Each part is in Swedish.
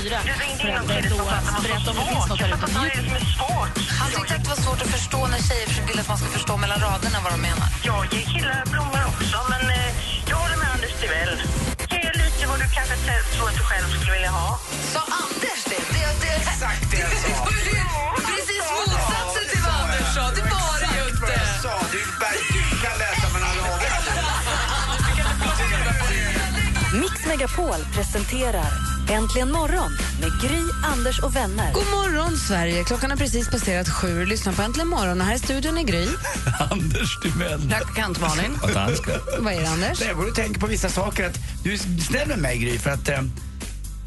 Han tyckte att det var svårt att förstå när tjejer vill att man ska förstå mellan raderna vad de menar. Jag ger killar blommor också, men eh, jag håller med Anders Timell. Ge lite vad du kanske tror att du själv skulle vilja ha. Sa Anders det? det, det Exakt det jag sa. Precis motsatsen till vad Anders sa. Det var det ju inte. sa. Du, du kan läsa mellan raderna. Mix Megapol presenterar Äntligen morgon med Gry, Anders och vänner. God morgon, Sverige. Klockan har precis passerat sju. Lyssna på Äntligen morgon. Och här i studion är Gry. Anders Timell. Praktikant Malin. Och danska. Vad är det, Anders? Jag går och tänker på vissa saker. Att du är snäll med mig, Gry, för att eh,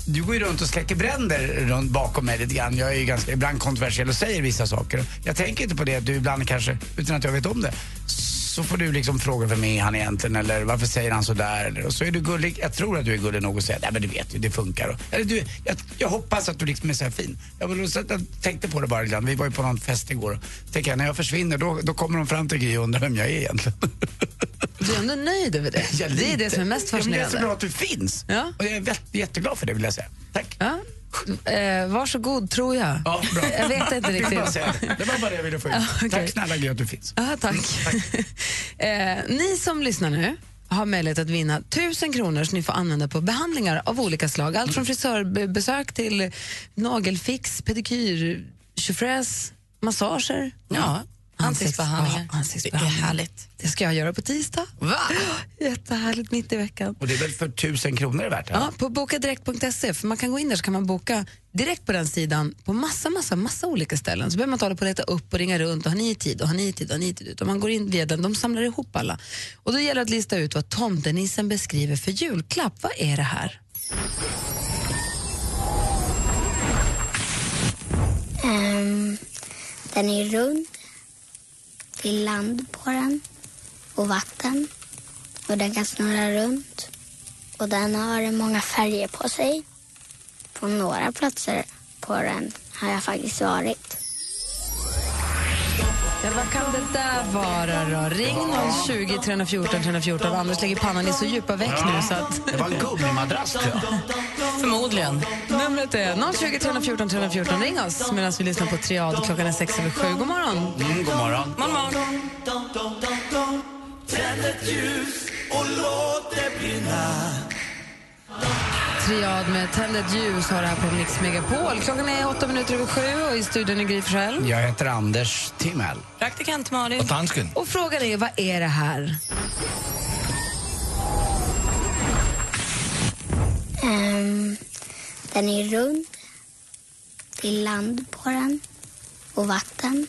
du går ju runt och släcker bränder runt bakom mig lite grann. Jag är ju ganska ibland kontroversiell och säger vissa saker. Jag tänker inte på det att du ibland kanske, utan att jag vet om det, så får du liksom fråga vem är han egentligen eller varför säger han så där eller, och så är du gullig, jag tror att du är gullig nog att säga nej men du vet ju, det funkar. Och, eller du, jag, jag hoppas att du liksom är så här fin. Jag, jag tänkte på det bara ibland, vi var ju på någon fest igår tänkte jag, när jag försvinner då, då kommer de fram till Gry och undrar vem jag är egentligen. Du är ändå nöjd över det. Ja, det är det som är mest Ja, men det är så fascinerande. bra att du finns. Ja. Och jag är jätteglad för det vill jag säga. Tack. Ja. Eh, varsågod, tror jag. Ja, bra. Jag vet inte riktigt. det. det var bara det jag ville få ut. Ja, okej. Tack snälla Gry att du finns. Ja, tack. eh, ni som lyssnar nu har möjlighet att vinna 1000 kronor som ni får använda på behandlingar av olika slag. Allt från frisörbesök till nagelfix, pedikyr, tjofräs, massager. Ja, ansiktsbehandlingar. Ja, ansiktsbehandlingar. Det är härligt. Det ska jag göra på tisdag. Va? Jättehärligt, mitt i veckan. Och det är väl för tusen kronor värt? Ja, på bokadirekt.se, för man kan gå in där så kan man boka direkt på den sidan på massa, massa, massa olika ställen. Så behöver man inte hålla på och leta upp och ringa runt och har ni tid och har ni tid och har ni tid. Utan man går in via den, de samlar ihop alla. Och då gäller det att lista ut vad tomtenissen beskriver för julklapp. Vad är det här? Ehm, den är rund. Är land på den och vatten. Och den kan snurra runt. Och den har många färger på sig. På några platser på den har jag faktiskt varit. Ja, vad kan det där vara då? Ring 020 314 314. Anders lägger pannan i så djupa veck nu så att... Det var en gummimadrass tror jag. Förmodligen. Numret är 020 314 314. Ring oss medan vi lyssnar på Triad. Klockan är sex över sju. God morgon. Mm, god morgon. Morgon, morgon. Triad med Tänd ett ljus har det här på Mix Megapol. Klockan är åtta minuter över sju och i studion är Gry Forssell. Jag heter Anders Timell. Praktikant Malin. dansken. Och frågan är, vad är det här? Ehm, den är rund. Det är land på den och vatten.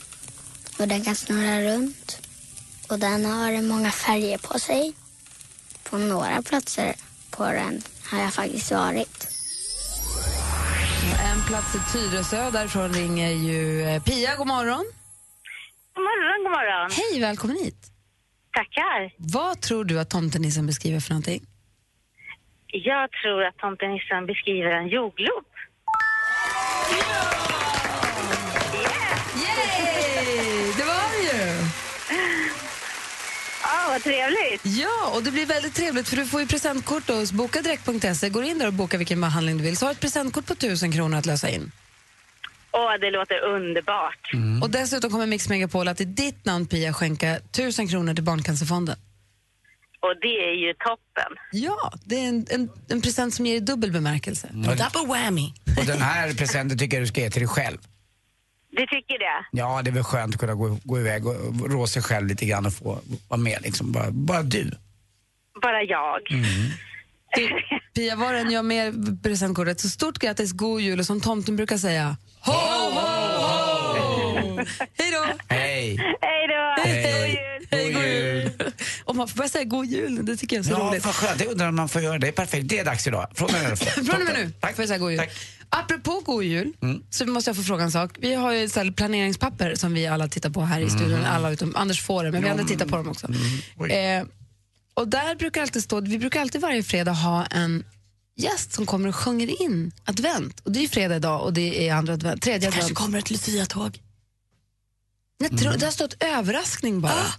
Och den kan snurra runt. Och den har många färger på sig. På några platser på den har jag faktiskt varit. En plats i Tyresö, därifrån ringer ju eh, Pia. God morgon. God morgon, god morgon. Hej, välkommen hit. Tackar. Vad tror du att tomtenissen beskriver för någonting? Jag tror att tomtenissen beskriver en jordglob. Yay! Det var det ju! Ja, vad trevligt. Ja, och det blir väldigt trevligt för du får ju presentkort hos bokadirekt.se. Går in där och bokar vilken behandling du vill så har du ett presentkort på 1000 kronor att lösa in. Åh, det låter underbart. Och dessutom kommer Mix Megapol att i ditt namn Pia skänka 1000 kronor till Barncancerfonden. Och det är ju toppen. Ja, det är en, en, en present som ger dubbel bemärkelse. Double whammy. Och den här presenten tycker jag du ska ge till dig själv. Du tycker det? Ja, det är väl skönt att kunna gå, gå iväg och rå sig själv lite grann och få vara med liksom. Bara, bara du. Bara jag. Du, Pia, var än gör med presentkortet, så stort grattis, god jul och som tomten brukar säga, ho, ho, ho! Hej då! Hej! Hej då! Hej, God hej. jul! Hej, god jul! Och man får börja säga god jul det tycker jag är så Ja, roligt. vad skönt. Det undrar om man får göra. Det är perfekt. Det är dags idag. Från den här Från och med nu Tack. får jag säga god jul. Tack. Apropå god jul så måste jag få fråga en sak. Vi har ju ställe planeringspapper som vi alla tittar på här i studion. Alla utom Anders får det, men vi andra tittar på dem också. Oj. Eh, och där brukar alltid stå, vi brukar alltid varje fredag ha en gäst som kommer och sjunger in advent. Och det är fredag idag och det är andra advent, tredje Kanske advent. kommer ett Lucia-tåg. Jag tror, Det har stått överraskning bara. Ah,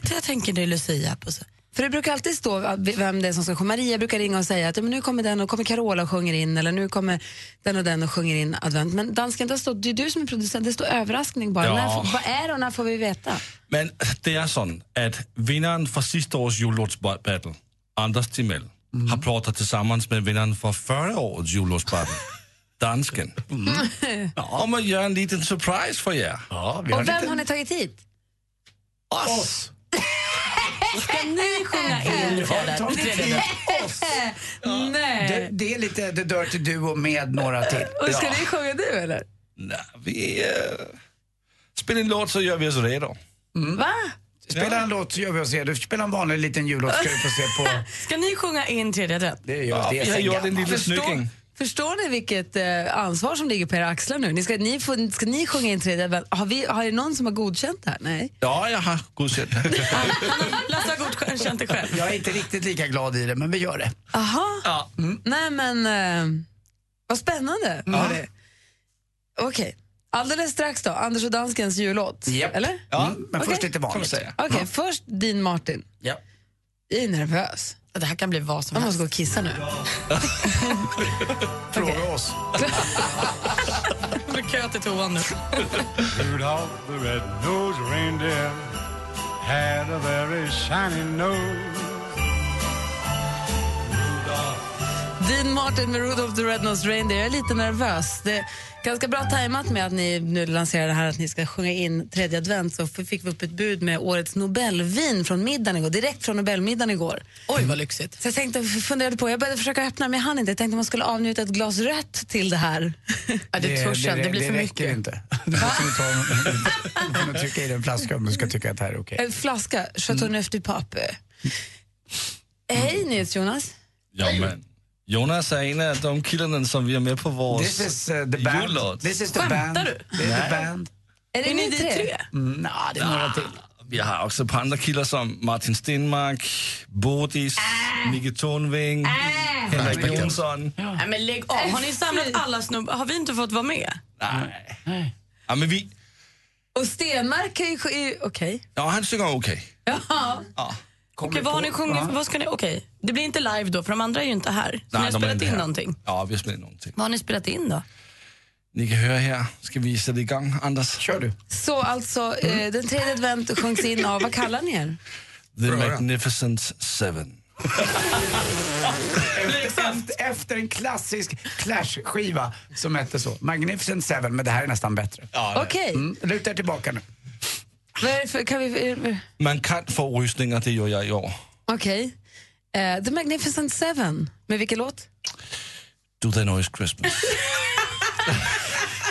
det jag tänker det är Lucia på. Så. För det brukar alltid stå vem det är som ska komma. Maria brukar ringa och säga att ja, men nu kommer den och kommer Carola och sjunger in eller nu kommer den och den och sjunger in advent. Men dansken, det, står, det är du som är producent, det står överraskning bara. Ja. När, vad är det och när får vi veta? Men det är så att vinnaren för sista årets jullåtsbattle, Anders Timell, har pratat tillsammans med vinnaren för förra årets jullåtsbattle, dansken, om att göra en liten surprise för er. Ja, vi har Och vem lite... har ni tagit hit? Oss! Ska ni sjunga in tredje? Nej. Det, det är lite The Dirty Duo med några till. Och ska Ja. ni sjunga du eller? Nej, vi äh, spelar en låt så gör vi oss redo. Va? Spela en låt så gör vi oss redo. Spela en vanlig liten jullåt ska du få se på. Ska ni sjunga in tredje advent? Det gör Ja, det är en gammalt. liten Förstår, snygging. Förstår ni vilket eh, ansvar som ligger på era axlar nu? Ni ska, ni få, ska ni sjunga in tredje advent? Har, vi, har det någon som har godkänt det här? Nej. Ja, jag har godkänt. Lasse har godkänt det själv. Jag är inte riktigt lika glad i det, men vi gör det. Aha. ja. Nej men, eh, vad spännande. hörni. Okej, alldeles strax då, Anders och Danskens jullåt. Japp. Eller? Ja, Mm, men Okej. först lite vanligt. Okej, först din Martin. Ja. Jag är nervös. Det här kan bli vad som Jag helst. måste gå och kissa nu. Fråga oss. Det blir kö till toan nu. Rudolph the red-nosed reindeer had a very shiny nose. Dean Martin med Rudolph the Red-Nosed Reindeer. Jag är lite nervös. Det ganska bra tajmat med att ni nu lanserar det här att ni ska sjunga in tredje advent så fick vi upp ett bud med årets Nobelvin från middagen igår, direkt från Nobelmiddagen igår. Oj, vad lyxigt. Så jag tänkte, funderade på, jag började försöka öppna men jag hann inte. Jag tänkte man skulle avnjuta ett glas rött till det här. Ja, det törs jag, det blir för räcker mycket. inte. Du måste ta en, en, trycka i den flaska om du ska tycka att det här är okej. En flaska Chateau Neuf du Pape. Hej NyhetsJonas. Ja, men Jonas är en av de killarna som vi är med på vår This is uh, the band. jullåt. This is the Skämtar band. du? Det är the band. Är det Är ni tre? Mm, nah, det är några till. Vi har också på andra killar som Martin Stenmark, Bodis, Micke Tornving, Henrik Jonsson. Nej, men lägg av. Har ni samlat alla snubbar? Har vi inte fått vara med? Nej. Ja, men vi... Och Stenmark kan ju... Okej. Ja, han sjunger okej. Ja. Ja. Okej, vad har ni sjungit? Vad ska ni, okej. Det blir inte live då, för de andra är ju inte här. Så ni har spelat in här. någonting. Ja, vi har spelat in någonting. Vad har ni spelat in då? Ni kan höra här. Ska vi sätta igång, Anders? Kör du. Så alltså, eh, den tredje advent sjungs in av, vad kallar ni er? The Magnificent Seven. Efter, efter en klassisk Clash-skiva som hette så. Magnificent Seven, men det här är nästan bättre. Okej, Mm, luta er tillbaka nu. Vad är det för, kan vi... eh, Man kan få rysningar, det gör jag i år. Okej. Eh, The Magnificent Seven. Med vilken låt? Do They Know It's Christmas.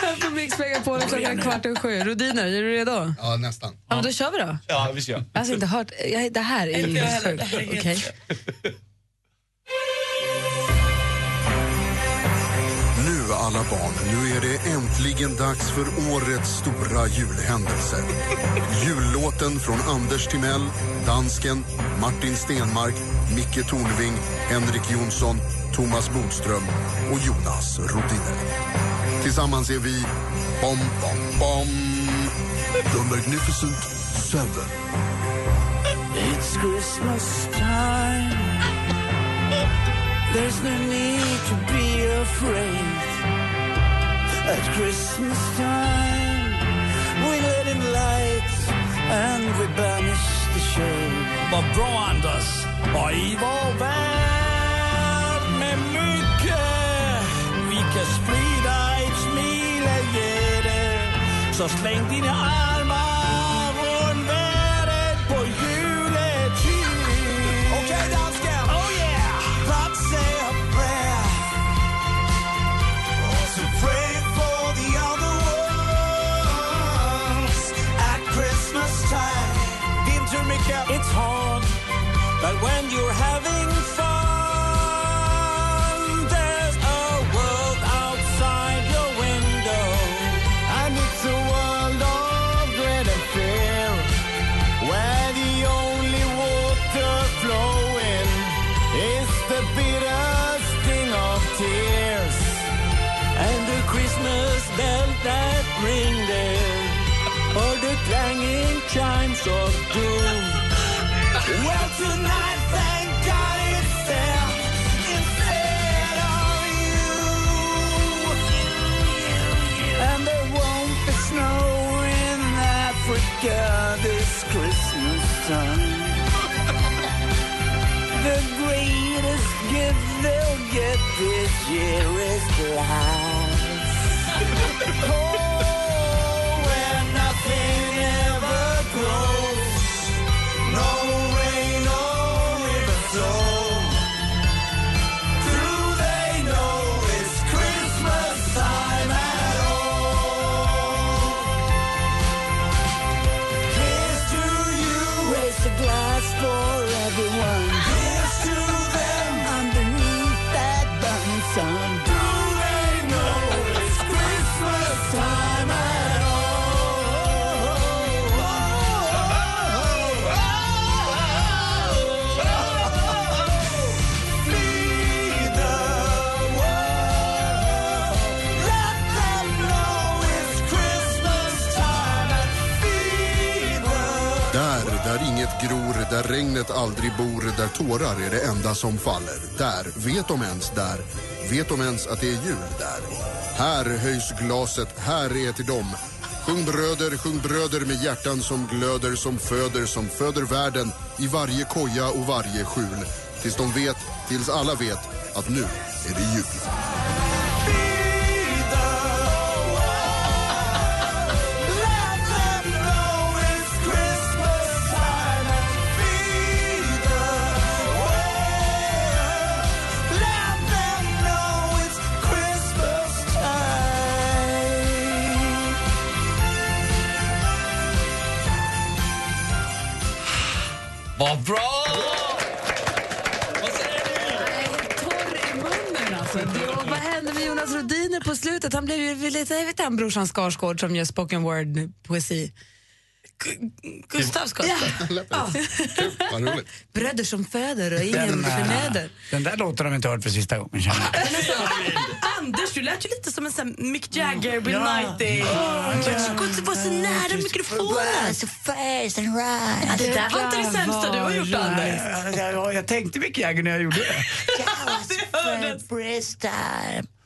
Här på Mix Megapol klockan kvart och sju. Rodiner, är du redo? Ja, nästan. Ja, men då kör vi då. ja, vi kör. Jag har alltså inte hört... Jag, det här är helt sjukt. Okej. Nu alla barn, nu är det äntligen dags för årets stora julhändelse. Jullåten från Anders Timell, dansken, Martin Stenmark, Micke Tornving, Henrik Jonsson, Thomas Bodström och Jonas Rodiner. Tillsammans är vi Bom Bom Bom, The Magnificent Seven. It's Christmas time. There's no need to be afraid. At Christmas time, we let in light and we banish the shade. Vad bra Anders! Och i vår värld med mycket vi kan sprida ett smil och ge det. Så släng dina armar It's hard But when you're having fun, this Christmas time. The greatest gift they'll get this year is life. aldrig bor, där tårar är det enda som faller. Där, vet de ens där, vet de ens att det är jul där. Här höjs glaset, här är till dem. Sjung bröder, sjung bröder med hjärtan som glöder, som föder, som föder världen i varje koja och varje skjul. Tills de vet, tills alla vet att nu är det jul. Vad bra! torr i munnen alltså. Vad hände med Jonas Rodiner på slutet? Han blev ju lite, jag vet inte, brorsan Skarsgård som gör spoken word-poesi. Gustav Skarsgård. Ja. Roligt. Bröder som föder och ingen äh, förnöder. den där låten har vi inte hört för sista gången känner jag. Anders, du lät ju lite som en sån Mick Jagger, Bill Ja. Nighy. Du var så nära mikrofonen. So fast and right. Ja, det där var inte det sämsta du har gjort, Anders. Jag, jag, jag tänkte Mick Jagger när jag gjorde det.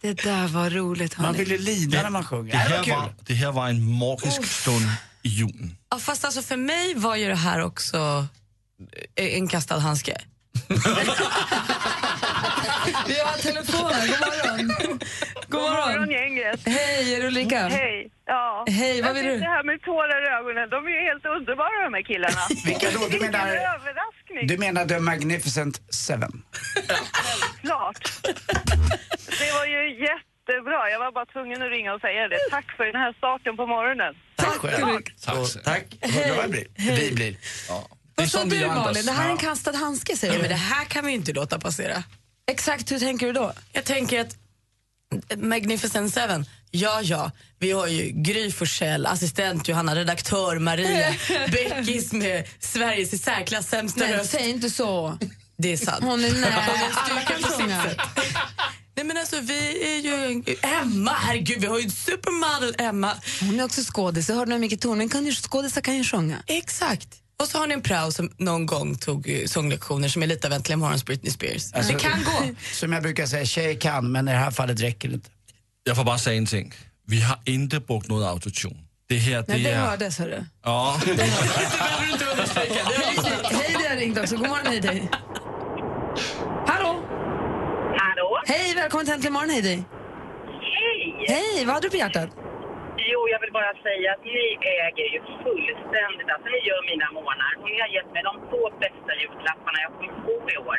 Det där var roligt. Man hörni. vill ju lida när man sjunger. Det här, var, det här var en magisk stund i julen. Ja, fast alltså för mig var ju det här också eh, en kastad handske. Vi har telefonen. God morgon. God God morgon. morgon gänget. Hej, är det Ulrika? Hej. Ja. Hej, vad jag vill sitter du? här med tårar i ögonen. De är ju helt underbara de här killarna. Vilka då? Du Vilken menar, överraskning. du menar The Magnificent Seven? Klart. Det var ju jättebra. Jag var bara tvungen att ringa och säga det. Tack för den här starten på morgonen. Tack själv. Tack. Tack. Vad glada vi blir. Vi blir. Vad sa du. Malin? Det här är en kastad handske säger Ja, du. men det här kan vi ju inte låta passera. Exakt hur tänker du då? Jag tänker att Magnificent Seven, ja ja, vi har ju Gry Forssell, assistent Johanna, redaktör Maria, Beckis med Sveriges i särklass sämsta Nej, röst. säg inte så. Det är sant. Hon är nej, Alla kan sjunga. Nej men alltså vi är ju... Emma, herregud vi har ju supermodel Emma. Hon är också skådis. Jag hörde när Micke Tornving kan ju, skådisar kan ju sjunga. Exakt. Och så har ni en prao som någon gång tog eh, sånglektioner som är lite av Äntligen morgons Britney Spears. Alltså, det kan gå. Som jag brukar säga, tjejer kan, men i det här fallet räcker det inte. Jag får bara säga en ting. Vi har inte brukt något autotune. Det här, det, Nej, det är... hördes hörru. Ja. Hej, det har ringt också. God morgon, hej dig. Hallå? Hallå? Hej, välkommen till Äntligen morgon, hej dig. Hej! Hej, vad hade du på hjärtat? Jo, jag vill bara säga att ni äger ju fullständigt, alltså ni gör mina månader. Och ni har gett mig de två bästa julklapparna jag kommer få i år.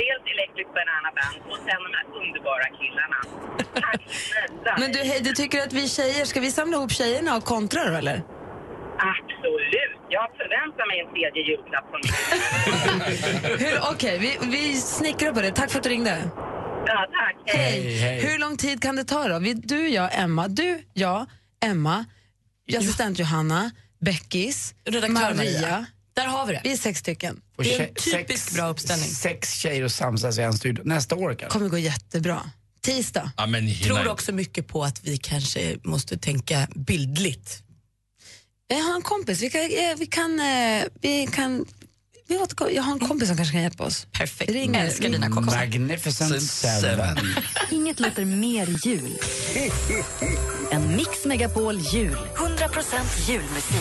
Dels Electric Banana Band och sen de här underbara killarna. Tack snälla! Men du, hej, du tycker att vi tjejer, ska vi samla ihop tjejerna och kontra då eller? Absolut! Ja, jag förväntar mig en tredje julklapp från. Hur- Okej, vi, vi snickrar på det. Tack för att du ringde. Ja, tack. Hej. Hur lång tid kan det ta då? Vi, du, jag, Emma. Du, jag, Emma, assistent Johanna, Beckis, Maria. Maria. Där har vi det. Vi är sex stycken. Och Det är en typisk bra uppställning. Sex tjejer och samsas i en studio. Nästa år kanske. kommer gå jättebra. Tisdag. Ja, men Tror också mycket på att vi kanske måste tänka bildligt. Jag har en kompis. Vi kan... eh, Vi kan, eh, vi kan vi återkommer. jag har en kompis som kanske kan hjälpa oss. Perfekt. Ring Älskar dina kompisar. Magnificent seven. Inget låter mer jul. En Mix Megapol jul. 100% julmusik.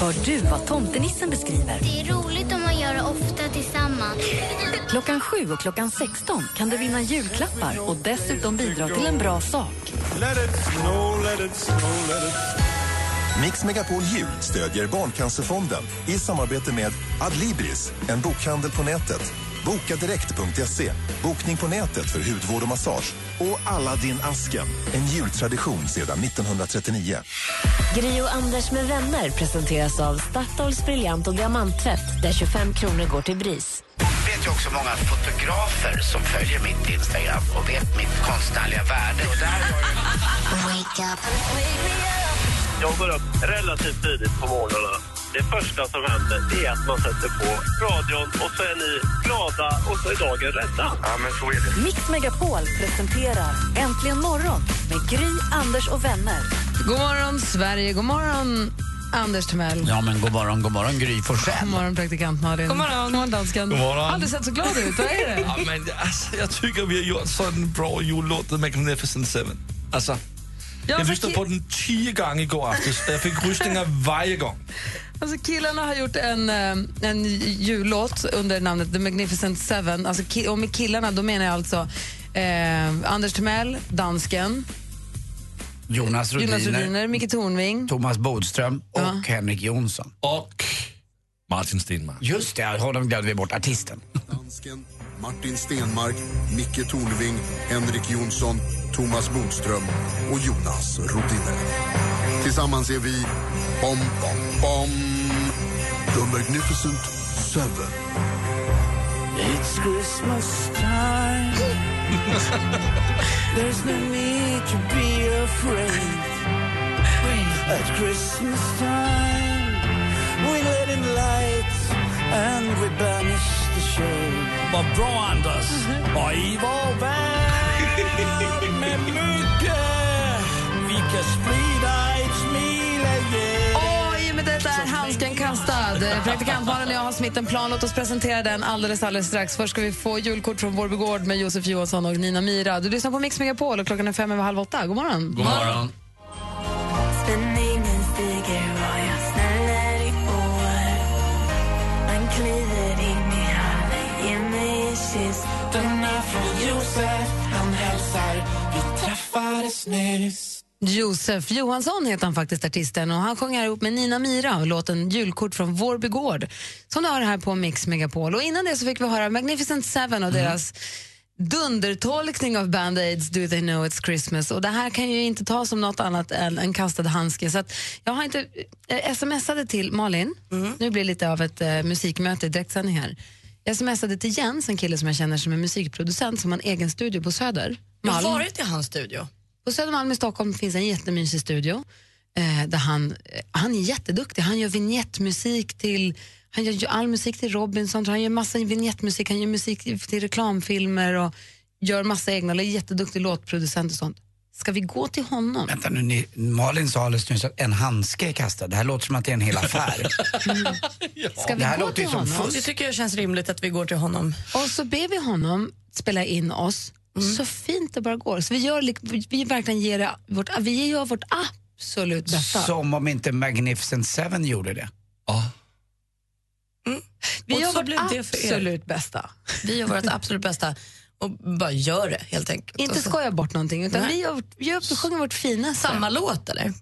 Hör du vad tomtenissen beskriver? Det är roligt om man gör det ofta tillsammans. Klockan 7 och klockan 16 kan du vinna julklappar och dessutom bidra till en bra sak. Let it snow, let it snow, let it Mix Megapol Jul stödjer Barncancerfonden i samarbete med Adlibris, en bokhandel på nätet. Bokadirekt.se, bokning på nätet för hudvård och massage. Och Aladdin asken en jultradition sedan 1939. Gri och Anders med vänner presenteras av Statoils briljant och diamanttvätt där 25 kronor går till BRIS. vet ju också många fotografer som följer mitt Instagram och vet mitt konstnärliga värde. Och där Jag går upp relativt tidigt på morgnarna. Det första som händer är att man sätter på radion och så är ni glada och så är dagen rädda. Ja, men så är det. Mix Megapol presenterar Äntligen morgon med Gry, Anders och vänner. God morgon, Sverige. God morgon, Anders Timell. Ja, men god morgon, god morgon Gry Forssell. God morgon, praktikant Malin. God morgon. God morgon, dansken. God morgon. Aldrig sett så glad ut. Vad är det? Ja, men, alltså, jag tycker vi har gjort sådan en bra jullåt, The Magnificent Seven. Alltså, Ja, jag för lyssnade på den tio gånger igår afton. Jag fick rysningar varje gång. Alltså killarna har gjort en, eh, en jullåt under namnet The Magnificent Seven. Alltså, och med killarna då menar jag alltså eh, Anders Timell, dansken, Jonas Rhodiner, Micke Tornving. Thomas Bodström och Henrik Jonsson. Och Martin Stenmark. Just det, honom glömde vi bort, artisten. Dansken, Martin Stenmark, Micke Tornving, Henrik Jonsson, Thomas Bodström och Jonas Rodiner. Tillsammans är vi Bom, bom, bom, The Magnificent Seven. It's Christmas time. There's no need to be afraid. At Christmas time, we let in lights and we banish shade. Vad bra, Anders! Och i vår värld med mycket vi kan sprida ett smil igen. Detta är handsken kastad. Praktikant Malin och jag har smitt en plan. Låt oss presentera den alldeles, alldeles strax. Först ska vi få julkort från Vårby Gård med Josef Johansson och Nina Mira. Du lyssnar på Mix Megapol och klockan är fem över halv åtta. God morgon. God morgon. Nyss Josef Johansson heter han faktiskt, artisten. Och han sjunger ihop med Nina Mira och låten Julkort från Vårby Gård som du hör här på Mix Megapol. Och innan det så fick vi höra Magnificent Seven och deras dundertolkning av Band-Aids Do They Know It's Christmas. Och det här kan ju inte tas som något annat än en kastad handske. Så jag har inte eh, smsade till Malin, nu blir det lite av ett eh, musikmöte i direktsändning här. Jag smsade till Jens, en kille som jag känner som är musikproducent som har en egen studio på Söder. Jag har Malm. varit i hans studio. På Södermalm i Stockholm finns en jättemysig studio. Eh, där han, eh, han är jätteduktig. Han gör vignettmusik till han gör all musik till Robinson, han gör massa vignettmusik, han gör musik till reklamfilmer och gör massa egna, eller är jätteduktig låtproducent och sånt. Ska vi gå till honom? Vänta nu, ni, Malin sa alldeles nyss att en handske är kastad. Det här låter som att det är en hel affär. Ska vi det här gå låter till ju som honom? Det fusk. tycker jag känns rimligt att vi går till honom. Och så ber vi honom spela in oss så fint det bara går. Så vi, gör, vi verkligen ger det vårt, vi gör vårt absolut bästa. Som om inte Magnificent Seven gjorde det. vi Och gör så vårt blev det för absolut bästa. Vi gör vårt absolut bästa och bara gör det helt enkelt. Inte skoja bort någonting, utan Nej. vi, gör, vi, gör, vi sjunger vårt finaste. Samma låt eller?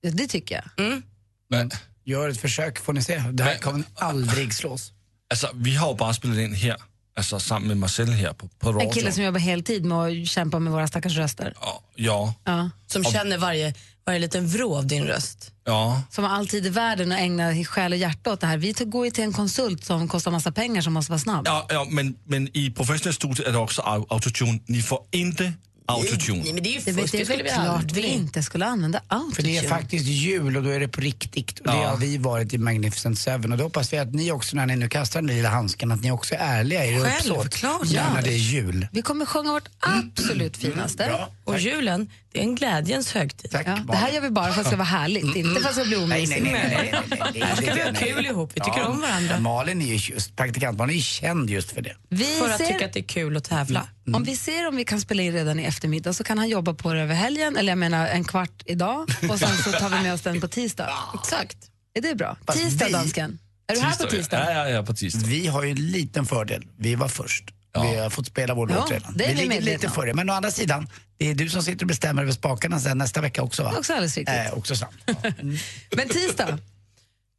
Ja, det tycker jag. Mm. Men, Gör ett försök får ni se. Det här kommer aldrig slås. alltså, vi har bara spelat in här, alltså samman med Marcel här på, på En radion. kille som jobbar heltid med att kämpa med våra stackars röster. Ja, Ja. Som känner varje varje liten vrå av din röst. Ja. Som har all tid i världen att ägna själ och hjärta åt det här. Vi tar- går ju till en konsult som kostar massa pengar som måste vara snabb. Ja, ja men, men i professionell studio är det också au- autotune. Ni får inte autotune. Nej, men det är ju Det, vet, det är väl klart vi inte skulle använda autotune. För det är faktiskt jul och då är det på riktigt. Och det Ja. har vi varit i Magnificent Seven. Och då hoppas vi att ni också, när ni nu kastar den lilla handsken, att ni också är ärliga i er uppsåt. Självklart. Ja. När det är jul. Vi kommer sjunga vårt absolut finaste. Och julen, det är en glädjens högtid. Tack, Ja, det här gör vi bara för att det ska vara härligt, inte för att det ska bli Nej, nej, omysigt. nej. nej, nej, Här ska det- vi ha kul ihop, vi tycker om varandra. Malin är ju just, praktikant Malin är ju känd just för det. Vi För att ser- tycka att det är kul att tävla. Om vi ser om vi kan spela in redan i eftermiddag så kan han jobba på det över helgen, eller jag menar en kvart idag och sen så tar vi med oss den på tisdag. Exakt. Är det bra? Fast Tisdag, vi- dansken. Är du här på tisdag? Ja, ja, ja, på tisdag. Vi har ju en liten fördel. Vi var först. Vi har fått spela vår Ja, låt redan. det är vi vi ligger medvetna lite om. före. Men å andra sidan, det är du som sitter och bestämmer över spakarna sen nästa vecka också va? Också alldeles riktigt. Eh, också sant. Men tisdag,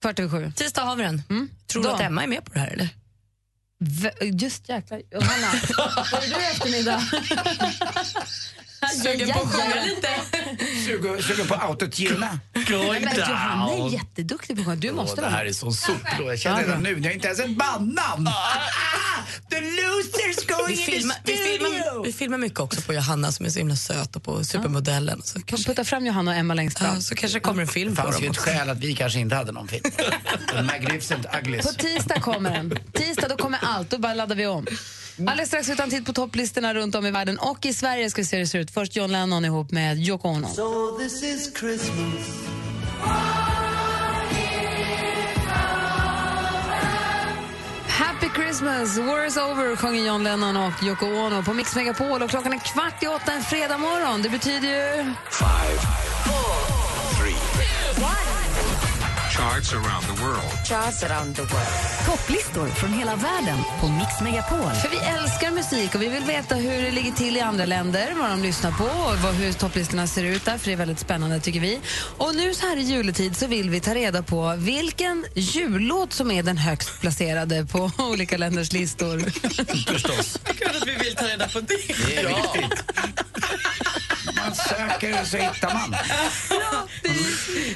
kvart över sju. Tisdag har vi den. Tror Då. du att Emma är med på det här eller? V- Just jäklar. Johanna, vad är du i eftermiddag? Sugen på att sjunga lite? Sugen sugen på autotuna. Johanna är jätteduktig på att sjunga. Du måste det vara här är så sopro. Jag känner redan nu, ni har inte ens ett bandnamn. The losers going Vi in filmar, the vi, studio. filmar, vi filmar mycket också på Johanna som är så himla söt och på supermodellen. Så, kanske, Putta fram Johanna och Emma längst fram. ja, så kanske det kommer en film Det på fanns dem ju ett skäl att vi kanske inte hade någon film. The Magnificent Uglies. På tisdag kommer den. Tisdag då kommer allt, då bara laddar vi om. Alldeles strax utan tid på topplistorna runt om i världen och i Sverige ska vi se hur det ser ut. Först John Lennon ihop med Yoko Ono. So this is Christmas. Christmas, war is over, sjunger John Lennon och Yoko Ono på Mix Megapol. Och klockan är kvart i åtta en fredag morgon. Det betyder ju... Charts around the world. Charts around the world. Topplistor från hela världen på Mix Megapol. För vi älskar musik och vi vill veta hur det ligger till i andra länder, vad de lyssnar på och vad, hur topplistorna ser ut där, för det är väldigt spännande tycker vi. Och nu så här i juletid så vill vi ta reda på vilken jullåt som är den högst placerade på olika länders listor. Förstås. Klart att vi vill ta reda på det. Det är viktigt. Söker så hittar man.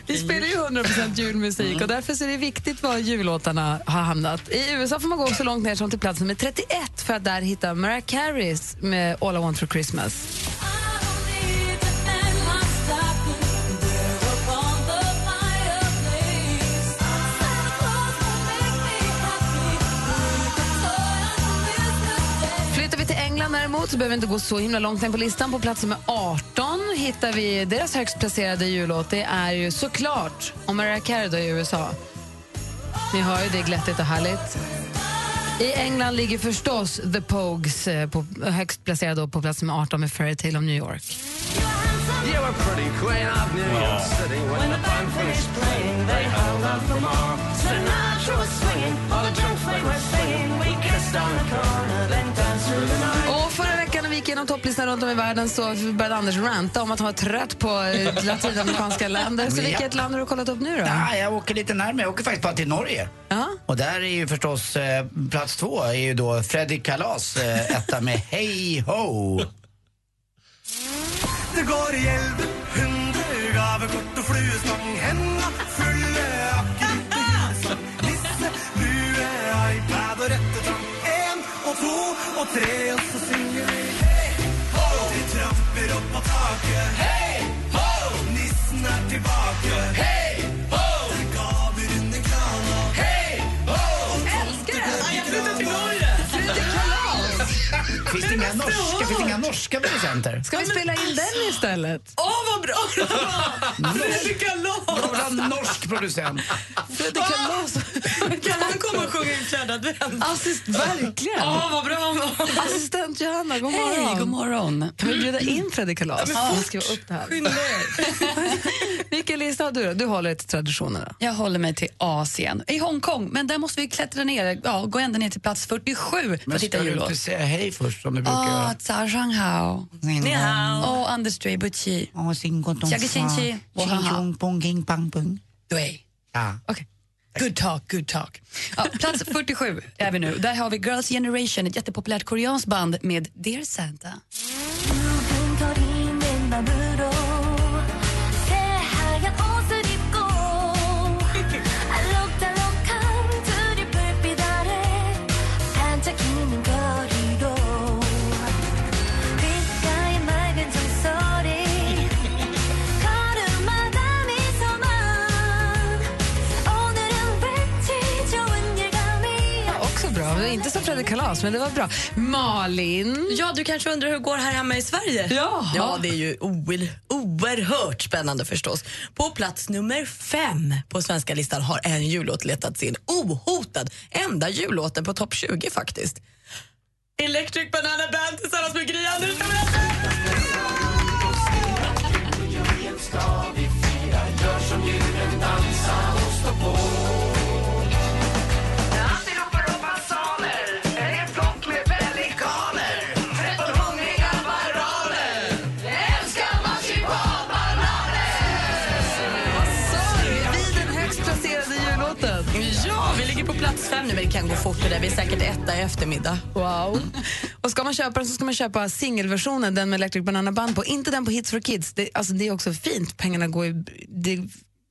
Vi spelar ju 100% julmusik och därför så är det viktigt var jullåtarna har hamnat. I USA får man gå så långt ner som till plats nummer 31 för att där hitta Mariah Careys med All I Want For Christmas. Däremot så behöver vi inte gå så himla långt ner på listan. På plats nummer 18 hittar vi deras högst placerade jullåt. Det är ju såklart om Mariah Carey då i USA. Ni hör ju, det är glättigt och härligt. I England ligger förstås The Pogues eh, på, högst placerad då på plats nummer 18 med pretty queen of New York. Sinatra was swinging, all the drunk they were singing. We kissed on the corner, then danced through the night. Igenom topplistan runt om i världen så började Anders ranta om att han var trött på eh, latinamerikanska länder. Så Ja. vilket land har du kollat upp nu då? Ja, jag åker lite närmare. Jag åker faktiskt bara till Norge. Ja. Och där är ju förstås eh, plats två är ju då Freddy Kalas eh, etta med Hey Ho. Det går i elden, hundre gavekort og fluestang. Henda fulle akevitt og julesang. Nisse, lue, iPad og rettetang. En og to og tre, og så synger ho. Vi upp på taket. Hey! ho! Nissen är tillbaka. Hey! Finns det inga norska, finns det inga norska producenter? Ska vi spela in den istället? Åh, vad bra det var! Freddy Kalas! Jag vill ha en norsk producent. Freddy Kalas. Kan han komma och sjunga i fjärde advent? Assist, verkligen. Åh, vad bra han var! Assistent Johanna, god morgon. Hej, god morgon. Kan vi bjuda in Freddy Kalas? Ja, men Jag skriva upp det här. Skynda er. Vilken lista har du då? Du håller dig till traditionerna. Jag håller mig till Asien, i Hongkong. Men där måste vi klättra ner, ja, gå ända ner till plats 47 för Men att hitta ska du jullåt. inte säga hej först som du brukar Ah, göra? Zhao Zhanghao. Ni hao. Och Anders Dre Butchi. Åh, singotong Chinchi. Ching chong pong king pang pung. Dre. Ja. Okej. Good talk, good talk. Ja, plats 47 är vi nu. Där har vi Girls Generation, ett jättepopulärt koreanskt band med Dear Santa. Fredrik Kalas, men det var bra. Malin? Ja, du kanske undrar hur det går här hemma i Sverige? Ja. Ja, det är ju oer- oerhört spännande förstås. På plats nummer fem på svenska listan har en jullåt letats in ohotad. Enda jullåten på topp 20 faktiskt. Electric Banana Band tillsammans med Gry Andersson. Eftermiddag. Wow. Och ska man köpa den så ska man köpa singelversionen, den med Electric Banana Band på. Inte den på Hits for Kids. Det, alltså, det är också fint. Pengarna går i, det,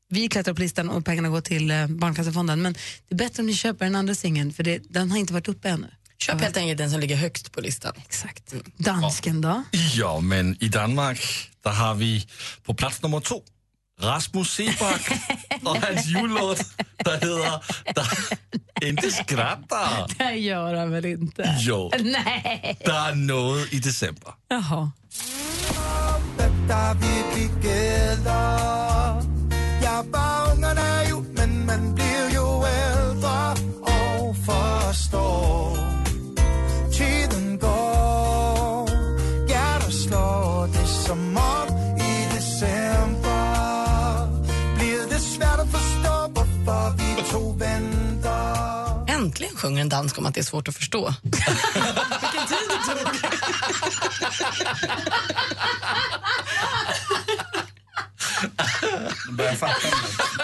vi klättrar på listan och pengarna går till eh, Barncancerfonden. Men det är bättre om ni köper den andra singeln för det, den har inte varit uppe ännu. Köp helt enkelt den som ligger högst på listan. Exakt. Dansken då? Ja, men i Danmark, där har vi på plats nummer två Rasmus Seebach och hans jullåt, der hedder der, Inte skratta. Det gör han väl inte? Jo, Nej. der er noget i december. Jaha. Sjunger en dansk om att det är svårt att förstå. Vilken tid det tog!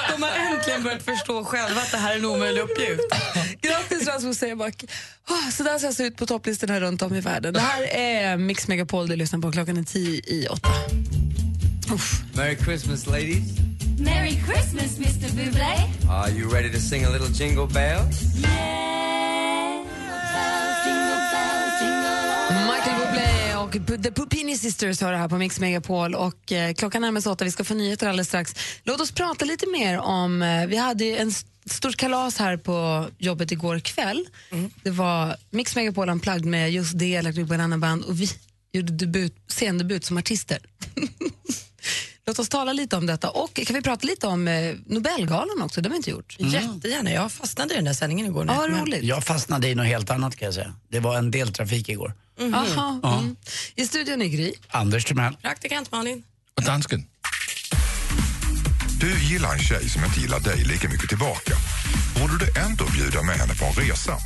De har äntligen börjat förstå själva att det här är en omöjlig uppgift. Grattis Rasmus Seback. Oh, så där ser det ut på topplistorna runt om i världen. Det här är Mix Megapol, du lyssnar på klockan är tio i åtta. Merry Christmas, ladies. Merry Christmas, Mr. Bublé. Are you ready to sing a little jingle bells? Michael och The Pupini Sisters har det här på Mix Megapol. Och, eh, klockan närmar sig åtta, vi ska få nyheter alldeles strax. Låt oss prata lite mer om... Eh, vi hade en st- stort kalas här på jobbet igår kväll. Det var Mix Megapol Unplugged med just det, Electric Banana Band och vi gjorde debut, scendebut som artister. Låt oss tala lite om detta och kan vi prata lite om eh, Nobelgalan också, det har vi inte gjort. Jättegärna. Jag fastnade i den där sändningen igår. Ja, hem. roligt. Jag fastnade i något helt annat kan jag säga. Det var en del trafik igår. Aha, Ja. mm. I studion är Gry. Anders Timell. Praktikant Malin. Och dansken. Du gillar en tjej som inte gillar dig lika mycket tillbaka. Borde du ändå bjuda med henne på en resa?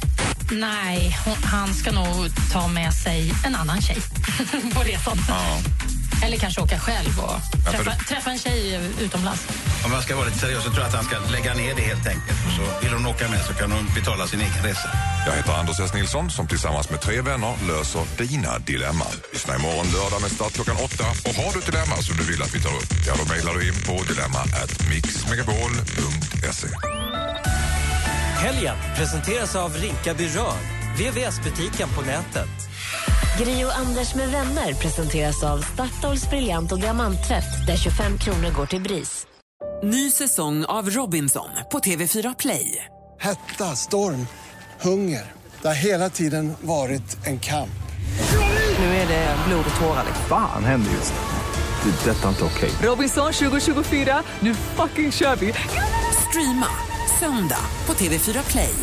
Nej, hon, han ska nog ta med sig en annan tjej på resan. Eller kanske åka själv och Ja, träffa, träffa en tjej utomlands. Om man ska vara lite seriös så tror jag att han ska lägga ner det helt enkelt. Och så vill hon åka med så kan hon betala sin egen resa. Jag heter Anders S. Nilsson som tillsammans med tre vänner löser dina dilemman. Lyssna imorgon lördag med start klockan åtta. Och har du ett dilemma som du vill att vi tar upp, ja då mejlar du in på dilemma@mixmegapol.se. Helgen presenteras av Rinkaby Rör, VVS-butiken på nätet. Gri och Anders med vänner presenteras av Statoils briljant och diamanttvätt där 25 kronor går till BRIS. Ny säsong av Robinson på TV4 Play. Hetta, storm, hunger. Det har hela tiden varit en kamp. Nu är det blod och tårar. Fan händer just nu. Det. är Detta är inte okej. Robinson 2024, nu fucking kör vi! Streama söndag på TV4 Play.